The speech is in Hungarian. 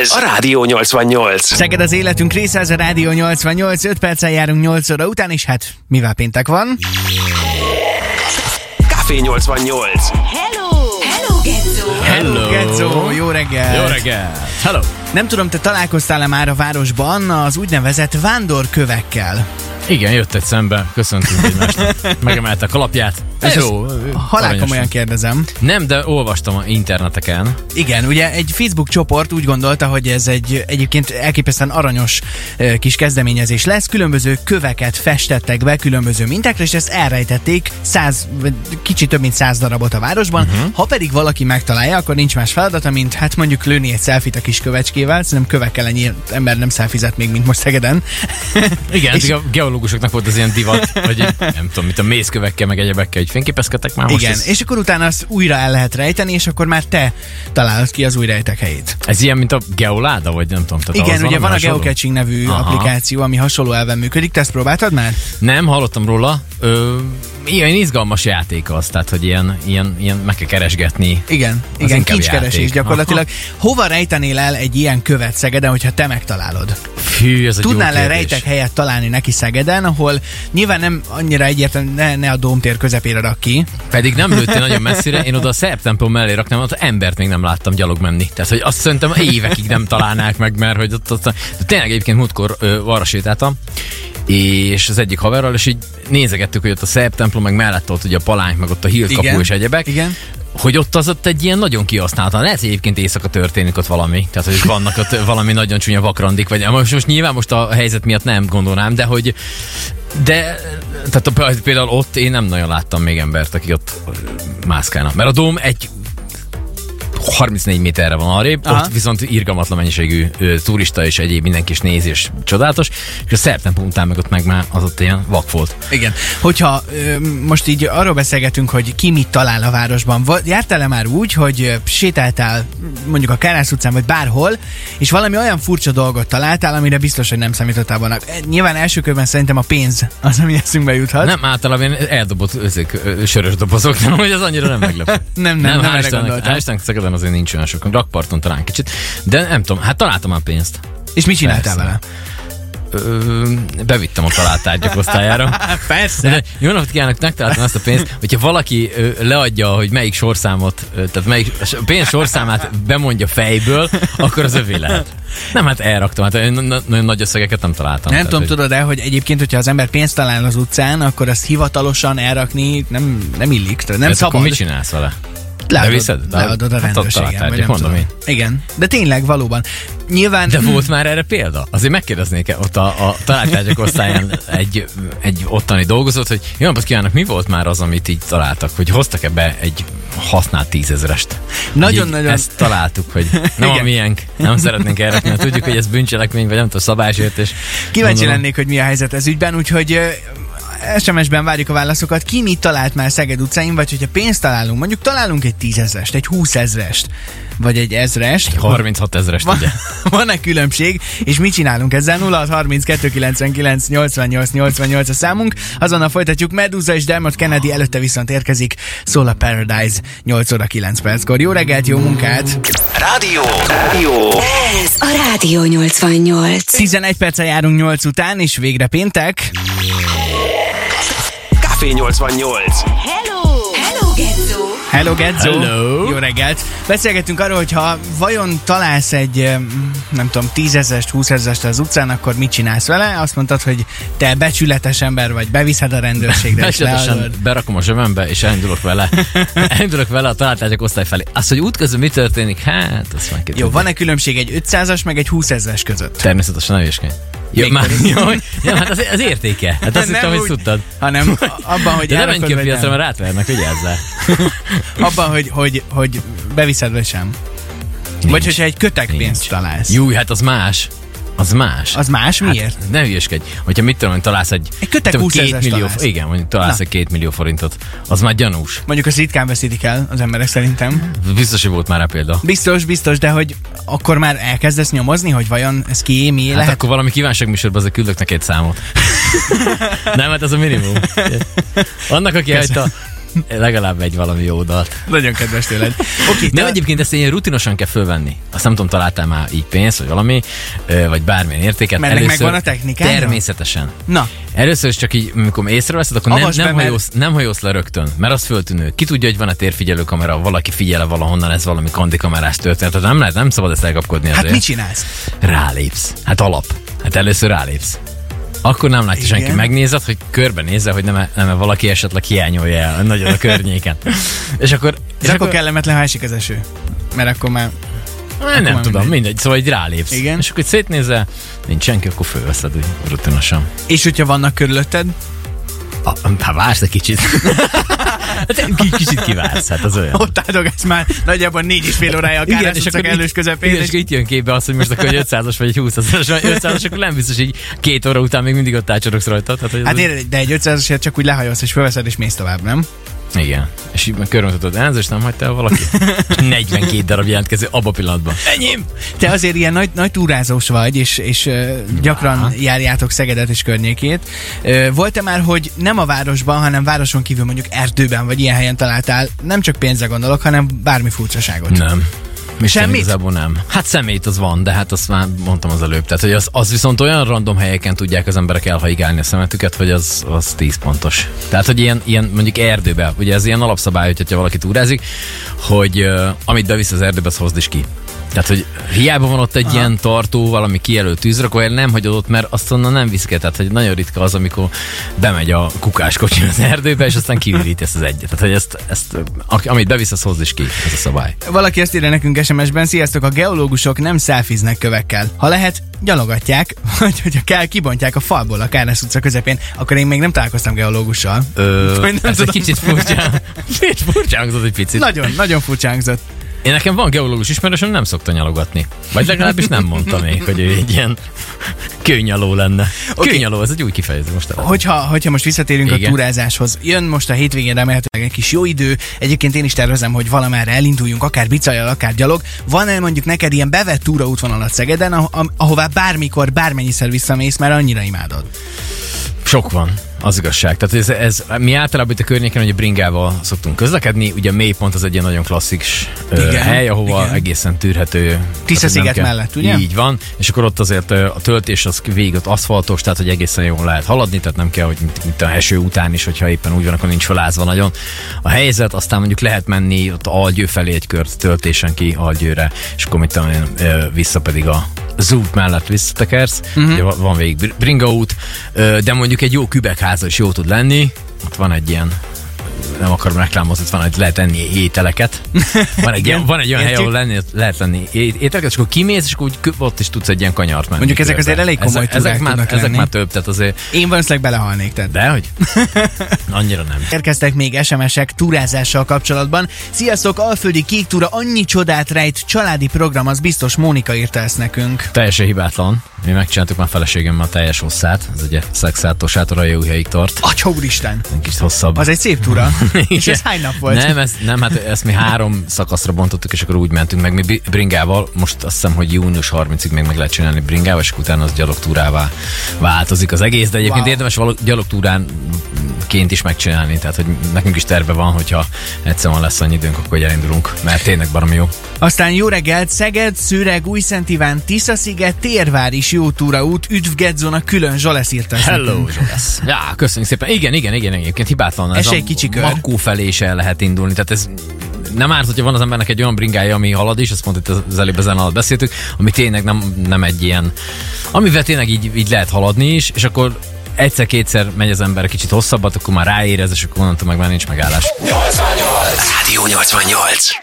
Ez a Rádió 88. Szeged az életünk része, ez a Rádió 88, 5 perccel járunk 8 óra után, és hát mivel péntek van? Café 88. Hello! Hello, Gezzó! Hello! Gezzó, jó reggel! Jó reggel! Hello! Nem tudom, te találkoztál-e már a városban az úgynevezett vándorkövekkel? Igen, jött egy szembe, köszöntünk egymásnak. Megemelte a kalapját. Ez jó. Halál aranyosan. komolyan kérdezem. Nem, de olvastam a interneteken. Igen, ugye egy Facebook csoport úgy gondolta, hogy ez egy egyébként elképesztően aranyos kis kezdeményezés lesz. Különböző köveket festettek be különböző mintákra, és ezt elrejtették száz, kicsit több mint száz darabot a városban. Uh-huh. Ha pedig valaki megtalálja, akkor nincs más feladata, mint hát mondjuk lőni egy szelfit a kis kövecskével. Szerintem kövekkel ennyi ember nem szelfizett még, mint most Szegeden. Igen, És- a geológusoknak volt az ilyen divat, hogy nem tudom, mit a mészkövekkel, meg egyebekkel, hogy fényképezkedtek már most. Igen, Ez, és akkor utána azt újra el lehet rejteni, és akkor már te találod ki az új rejtek helyét. ez ilyen, mint a geoláda, vagy nem tudom. Tehát Igen, ugye van a hasonló? Geocaching nevű Aha. applikáció, ami hasonló elven működik. Te ezt próbáltad már? Nem, hallottam róla. Ö, ilyen izgalmas játék az, tehát, hogy ilyen, ilyen, ilyen meg kell keresgetni. Igen, Az igen, kincskeresés gyakorlatilag. Hova rejtenél el egy ilyen követ Szegeden, hogyha te megtalálod? Fű, ez Tudnál e kérdés. rejtek helyet találni neki Szegeden, ahol nyilván nem annyira egyértelmű, ne, ne a Dómtér közepére rak ki. Pedig nem lőttél nagyon messzire, én oda a szerb templom mellé raknám, ott embert még nem láttam gyalog menni. Tehát, hogy azt szerintem évekig nem találnák meg, mert hogy ott, ott, ott tényleg egyébként múltkor ö, arra sétáltam, és az egyik haverral, és így nézegettük, hogy ott a szerb templom, meg mellett ott ugye a palánk, meg ott a hílt kapu és egyebek. igen. Hogy ott az ott egy ilyen nagyon kihasználatlan. Lehet, hogy egyébként éjszaka történik ott valami. Tehát, hogy vannak ott valami nagyon csúnya vakrandik, vagy most, most nyilván most a helyzet miatt nem gondolnám, de hogy de tehát a- például ott én nem nagyon láttam még embert, aki ott mászkálna. Mert a dóm egy 34 méterre van arrébb, Aha. ott viszont irgalmatlan mennyiségű ö, turista és egyéb mindenki is nézi, és csodálatos, és a szerb után meg ott meg már az ott ilyen vak volt. Igen. Hogyha ö, most így arról beszélgetünk, hogy ki mit talál a városban, jártál-e már úgy, hogy sétáltál mondjuk a Kárász utcán, vagy bárhol, és valami olyan furcsa dolgot találtál, amire biztos, hogy nem számítottál volna. E, Nyilván első körben szerintem a pénz az, ami eszünkbe juthat. Nem, általában eldobott ezek, ö, sörös dobozok, nem, hogy az annyira nem meglepő. Nem, nem, nem hál' erre Istennek- gondoltam. Szegeden azért nincs olyan sok. Rakparton talán kicsit. De nem tudom, hát találtam már pénzt. És mit csináltál Persze. vele? Ö, bevittem a találtárgyak osztályára. Persze. De jó napot kívánok, megtaláltam ezt a pénzt. Hogyha valaki ö, leadja, hogy melyik sorszámot, ö, tehát melyik s- pénz sorszámát bemondja fejből, akkor az övé lehet. Nem, hát elraktam, hát nagyon, na- nagyon nagy összegeket nem találtam. Nem Tehát, tudom, hogy- tudod-e, hogy egyébként, hogyha az ember pénzt talál az utcán, akkor azt hivatalosan elrakni nem, nem illik, tehát nem Ez szabad. akkor mit csinálsz vele? Leadod, Beviszed? leadod a Hát rendőrségen, vagy nem mondom tudom. Igen, de tényleg valóban. Nyilván... De volt már erre példa? Azért megkérdeznék ott a, a találtárgyak osztályán egy, egy ottani dolgozót, hogy jó napot kívánok, mi volt már az, amit így találtak, hogy hoztak ebbe egy használt tízezrest? Nagyon-nagyon- Ezt találtuk, hogy nem Igen. a miénk, nem szeretnénk erre, mert tudjuk, hogy ez bűncselekmény, vagy nem tudom, szabálysértés. Kíváncsi Gondolom. lennék, hogy mi a helyzet ez ügyben, úgyhogy SMS-ben várjuk a válaszokat. Ki mit talált már Szeged utcáin, vagy hogyha pénzt találunk, mondjuk találunk egy tízezrest, egy húszezrest, vagy egy ezrest. 36 ezerest, Van, ugye? van-e különbség, és mit csinálunk ezzel? 0632 99 88 88 a számunk. Azonnal folytatjuk. Medusa és Dermot Kennedy előtte viszont érkezik. Szól a Paradise 8 óra 9 perckor. Jó reggelt, jó munkát! Rádió. Rádió. Ez a Rádió 88. 11 perccel járunk 8 után, és végre péntek. Café 88. Hello! Hello, Gezzó! Hello, Gedzo! Hello. Jó reggelt! Beszélgetünk arról, hogy ha vajon találsz egy, em, nem tudom, tízezest, húszezest az utcán, akkor mit csinálsz vele? Azt mondtad, hogy te becsületes ember vagy, beviszed a rendőrségre, leadod. berakom a zsebembe, és elindulok vele. elindulok vele a találtárgyak osztály felé. Az, hogy útközben mi történik, hát, azt már Jó, van-e különbség egy 500-as meg egy 20 között? Természetesen ne hülyeskedj. Jó, Még már, jó, ja, hát az, az értéke. Hát azt hittem, hogy úgy, tudtad. Hanem abban, hogy De nem menj ki a piacra, mert rátvernek, vigyázzál. Abban, hogy, hogy, hogy beviszed, vagy sem. Vagy hogyha egy kötekpénzt találsz. Jó, hát az más. Az más. Az más? Miért? Hát, ne hülyeskedj. Hogyha mit tudom, találsz egy... Egy kötek tudom, 20 két millió, találsz. Igen, mondjuk találsz Na. egy két millió forintot. Az már gyanús. Mondjuk azt ritkán veszítik el az emberek szerintem. Biztos, hogy volt már rá példa. Biztos, biztos, de hogy akkor már elkezdesz nyomozni, hogy vajon ez ki, mi Hát lehet? akkor valami kívánságműsorban azért küldök neki egy számot. Nem, hát az a minimum. Annak, aki hagyta legalább egy valami jó dalt. Nagyon kedves tőled. Oké, Nem te- egyébként ezt ilyen rutinosan kell fölvenni. Azt nem tudom, találtál már így pénzt, vagy valami, vagy bármilyen értéket. Mert ennek megvan a technikája? Természetesen. Na, Először is csak így, amikor észreveszed, akkor nem, Avasd be, nem, mert- hajósz, nem hajósz le rögtön, mert az föltűnő. Ki tudja, hogy van a térfigyelő kamera, valaki figyele valahonnan, ez valami kandikamerás történet. Tehát nem lehet, nem szabad ezt elkapkodni hát azért. mit csinálsz? Rálépsz. Hát alap. Hát először rálépsz. Akkor nem látja Igen. senki. Megnézed, hogy körbenézze, hogy nem, nem valaki esetleg hiányolja el nagyon a környéken. és akkor... És akkor kellemetlen, ha esik az eső. Mert akkor már... Nem, nem már tudom, mindegy. mindegy. Szóval így rálépsz. Igen. És akkor szétnézel, nincs senki, akkor fölveszed úgy rutinosan. És hogyha vannak körülötted, Hát vársz egy kicsit. Hát kicsit kivársz, hát az olyan. ott áldogálsz már nagyjából négy és fél órája a Kárás és akkor elős közepén. Igen, és és itt jön képbe az, hogy most akkor egy 500-as vagy egy 20-as, 500-as, akkor nem biztos, hogy két óra után még mindig ott ácsorogsz rajta. Tehát, hogy ez Hát érted, de egy 500 csak úgy lehajolsz és fölveszed és mész tovább, nem? Igen. És így körülmutatod, elnézést nem hagyta el valaki? 42 darab jelentkező abba a pillanatban. Enyém! Te azért ilyen nagy, nagy túrázós vagy, és, és uh, gyakran járjátok Szegedet és környékét. Uh, volt-e már, hogy nem a városban, hanem városon kívül mondjuk erdőben, vagy ilyen helyen találtál, nem csak pénzre gondolok, hanem bármi furcsaságot? Nem. Mi sem Semmit? igazából nem. Hát szemét az van, de hát azt már mondtam az előbb. Tehát, hogy az, az viszont olyan random helyeken tudják az emberek elhaigálni a szemetüket, hogy az, az 10 pontos. Tehát, hogy ilyen, ilyen mondjuk erdőbe, ugye ez ilyen alapszabály, hogyha valaki túrázik, hogy uh, amit bevisz az erdőbe, az hozd is ki. Tehát, hogy hiába van ott egy Aha. ilyen tartó, valami kijelölt tűzrakó, nem hagyod ott, mert azt onnan nem viszik el. Tehát, hogy nagyon ritka az, amikor bemegy a kukáskocsi az erdőbe, és aztán kiüríti ezt az egyet. Tehát, hogy ezt, ezt, amit bevisz, az hozd is ki. Ez a szabály. Valaki ezt írja nekünk SMS-ben, sziasztok, a geológusok nem szelfiznek kövekkel. Ha lehet, gyalogatják, vagy hogyha kell, kibontják a falból a Kárnesz utca közepén, akkor én még nem találkoztam geológussal. Ö, nem ez egy tudom. kicsit furcsa. Kicsit furcsa hangzott egy picit. Nagyon, nagyon furcsa hangzott. Én nekem van geológus ismerősöm, nem szokta nyalogatni. Vagy legalábbis nem mondta még, hogy ő egy ilyen kőnyaló lenne. Oké. Kőnyaló, ez egy új kifejezés most. Hogyha, hogyha most visszatérünk Igen. a túrázáshoz, jön most a hétvégén remélhetőleg egy kis jó idő, egyébként én is tervezem, hogy valamerre elinduljunk, akár bicajjal, akár gyalog. Van-e mondjuk neked ilyen bevett túraútvonalat Szegeden, ahová bármikor, bármennyiszer visszamész, mert annyira imádod? Sok van, az igazság. Tehát ez, ez, mi általában itt a környéken ugye bringával szoktunk közlekedni, ugye a mélypont az egy ilyen nagyon klasszikus hely, ahova igen. egészen tűrhető. Tisza hogy sziget kell- mellett, ugye? Így van, és akkor ott azért a töltés az végig ott aszfaltos, tehát hogy egészen jól lehet haladni, tehát nem kell, hogy mint, mint a eső után is, hogyha éppen úgy van, akkor nincs felázva nagyon. A helyzet, aztán mondjuk lehet menni ott Algyő felé egy kört töltésen ki Algyőre, és akkor mit tudom én, vissza pedig a út mellett visszatekersz, uh-huh. ugye van végig br- bringa út, de mondjuk egy jó kübekháza is jó tud lenni, ott van egy ilyen nem akarom reklámozni, van, hogy lehet enni ételeket. Van egy, ilyen, van egy olyan hely, ahol lenni, lehet lenni ételeket, és akkor kimész, és akkor úgy ott is tudsz egy ilyen kanyart menni. Mondjuk ezek azért elég komoly ezek, ezek, már, ezek lenni. már több, tehát azért, Én valószínűleg belehalnék, tehát. de hogy? Annyira nem. Érkeztek még SMS-ek túrázással kapcsolatban. Sziasztok, Alföldi Kék Túra annyi csodát rejt, családi program, az biztos Mónika írta ezt nekünk. Teljesen hibátlan. Mi megcsináltuk már feleségemmel a teljes hosszát. Ez ugye szexától sátorai újhelyig tart. Atya úristen! Egy kicsit hosszabb. Az egy szép túra. és ez hány nap volt? Nem, ezt, nem, hát ezt mi három szakaszra bontottuk, és akkor úgy mentünk meg mi bringával. Most azt hiszem, hogy június 30-ig még meg lehet csinálni bringával, és utána az gyalogtúrává változik az egész, de egyébként Wow. érdemes való gyalogtúránként is megcsinálni, tehát hogy nekünk is terve van, hogyha egyszer van lesz annyi időnk, akkor hogy elindulunk, mert tényleg baromi jó. Aztán jó reggelt, Szeged, Szüreg, Újszent Iván, Tiszasziget, Térvár is jó túraút, üdv Gedzona, külön Zsolesz írta Hello. Zsolesz. Ja, köszönjük szépen. Igen, igen, igen, egyébként hibátlan. Ez a egy kicsi kör. Makkó felé is el lehet indulni, tehát ez nem árt, hogyha van az embernek egy olyan bringája, ami halad is, ezt pont itt az előbb ezen alatt beszéltük, ami tényleg nem, nem egy ilyen, amivel tényleg így, így lehet haladni is, és akkor egyszer-kétszer megy az ember kicsit hosszabbat, akkor már ráérez, és akkor onnantól meg már nincs megállás. Rádió 88.